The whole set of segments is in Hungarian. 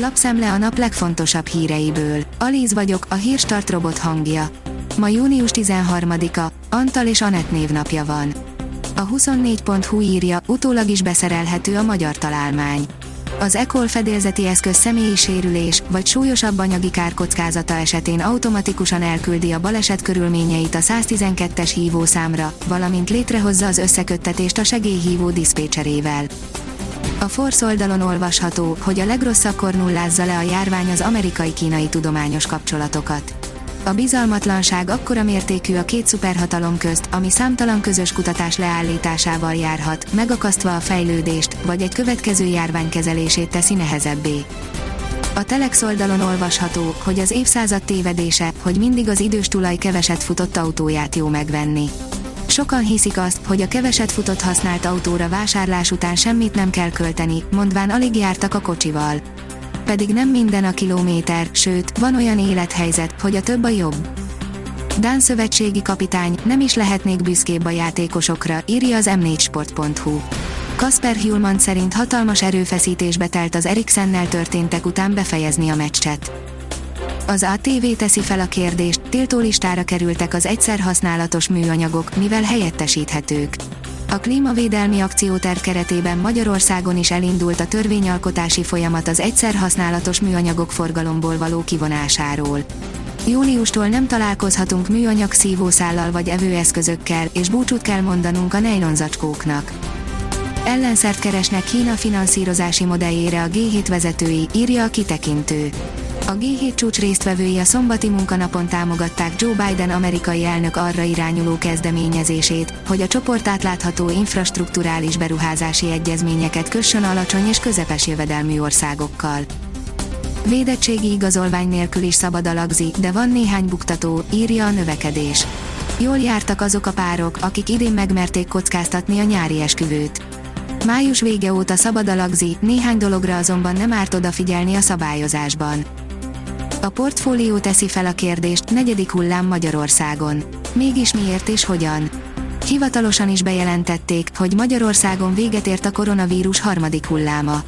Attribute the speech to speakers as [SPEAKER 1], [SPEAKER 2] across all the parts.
[SPEAKER 1] Lapszemle a nap legfontosabb híreiből. Alíz vagyok, a hírstart robot hangja. Ma június 13-a, Antal és Anett névnapja van. A 24.hu írja, utólag is beszerelhető a magyar találmány. Az ECOL fedélzeti eszköz személyi sérülés vagy súlyosabb anyagi kárkockázata esetén automatikusan elküldi a baleset körülményeit a 112-es hívószámra, valamint létrehozza az összeköttetést a segélyhívó diszpécserével. A Force oldalon olvasható, hogy a legrosszabbkor nullázza le a járvány az amerikai-kínai tudományos kapcsolatokat. A bizalmatlanság akkora mértékű a két szuperhatalom közt, ami számtalan közös kutatás leállításával járhat, megakasztva a fejlődést, vagy egy következő járvány kezelését teszi nehezebbé. A Telex oldalon olvasható, hogy az évszázad tévedése, hogy mindig az idős tulaj keveset futott autóját jó megvenni. Sokan hiszik azt, hogy a keveset futott használt autóra vásárlás után semmit nem kell költeni, mondván alig jártak a kocsival. Pedig nem minden a kilométer, sőt, van olyan élethelyzet, hogy a több a jobb. Dán szövetségi kapitány, nem is lehetnék büszkébb a játékosokra, írja az m4sport.hu. Kasper Hjulman szerint hatalmas erőfeszítésbe telt az Eriksennel történtek után befejezni a meccset. Az ATV teszi fel a kérdést, tiltólistára kerültek az egyszer használatos műanyagok, mivel helyettesíthetők. A klímavédelmi akcióterv keretében Magyarországon is elindult a törvényalkotási folyamat az egyszer használatos műanyagok forgalomból való kivonásáról. Júliustól nem találkozhatunk műanyag szívószállal vagy evőeszközökkel, és búcsút kell mondanunk a nejlonzacskóknak. Ellenszert keresnek Kína finanszírozási modelljére a G7 vezetői, írja a kitekintő. A G7 csúcs résztvevői a szombati munkanapon támogatták Joe Biden amerikai elnök arra irányuló kezdeményezését, hogy a csoport átlátható infrastruktúrális beruházási egyezményeket kössön alacsony és közepes jövedelmű országokkal. Védettségi igazolvány nélkül is szabad a lagzi, de van néhány buktató, írja a növekedés. Jól jártak azok a párok, akik idén megmerték kockáztatni a nyári esküvőt. Május vége óta szabad a lagzi, néhány dologra azonban nem árt odafigyelni a szabályozásban. A portfólió teszi fel a kérdést, negyedik hullám Magyarországon. Mégis miért és hogyan? Hivatalosan is bejelentették, hogy Magyarországon véget ért a koronavírus harmadik hulláma.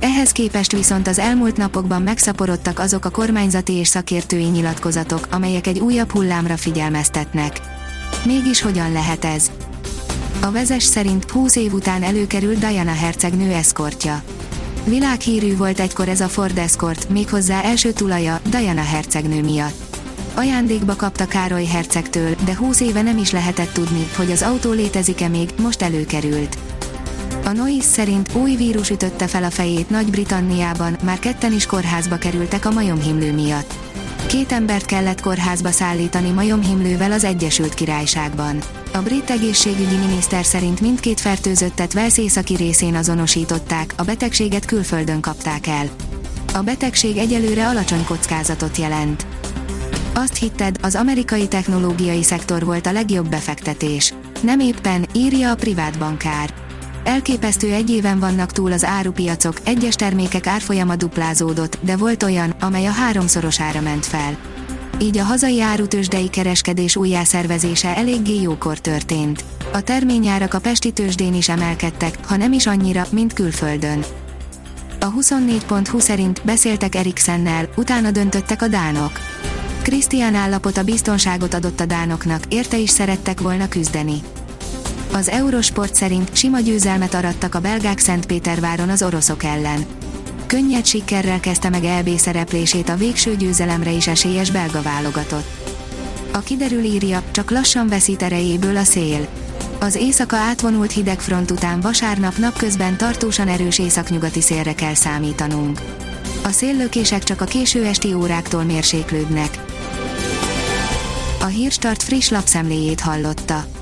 [SPEAKER 1] Ehhez képest viszont az elmúlt napokban megszaporodtak azok a kormányzati és szakértői nyilatkozatok, amelyek egy újabb hullámra figyelmeztetnek. Mégis hogyan lehet ez? A vezes szerint 20 év után előkerült Diana hercegnő eszkortja. Világhírű volt egykor ez a Ford Escort, méghozzá első tulaja, Diana hercegnő miatt. Ajándékba kapta Károly hercegtől, de 20 éve nem is lehetett tudni, hogy az autó létezik-e még, most előkerült. A Noise szerint új vírus ütötte fel a fejét Nagy-Britanniában, már ketten is kórházba kerültek a majomhimlő miatt. Két embert kellett kórházba szállítani majomhimlővel az Egyesült Királyságban. A brit egészségügyi miniszter szerint mindkét fertőzöttet Wales északi részén azonosították, a betegséget külföldön kapták el. A betegség egyelőre alacsony kockázatot jelent. Azt hitted, az amerikai technológiai szektor volt a legjobb befektetés. Nem éppen, írja a privát bankár. Elképesztő egy éven vannak túl az árupiacok, egyes termékek árfolyama duplázódott, de volt olyan, amely a háromszorosára ment fel. Így a hazai árutősdei kereskedés újjászervezése eléggé jókor történt. A terményárak a Pesti tőzsdén is emelkedtek, ha nem is annyira, mint külföldön. A 24.20 szerint beszéltek Eriksennel, utána döntöttek a dánok. Krisztián állapota biztonságot adott a dánoknak, érte is szerettek volna küzdeni. Az Eurosport szerint sima győzelmet arattak a belgák Szentpéterváron az oroszok ellen. Könnyed sikerrel kezdte meg EB szereplését a végső győzelemre is esélyes belga válogatott. A kiderül írja, csak lassan veszít erejéből a szél. Az éjszaka átvonult hidegfront után vasárnap napközben tartósan erős északnyugati szélre kell számítanunk. A széllökések csak a késő esti óráktól mérséklődnek. A Hírstart friss lapszemléjét hallotta.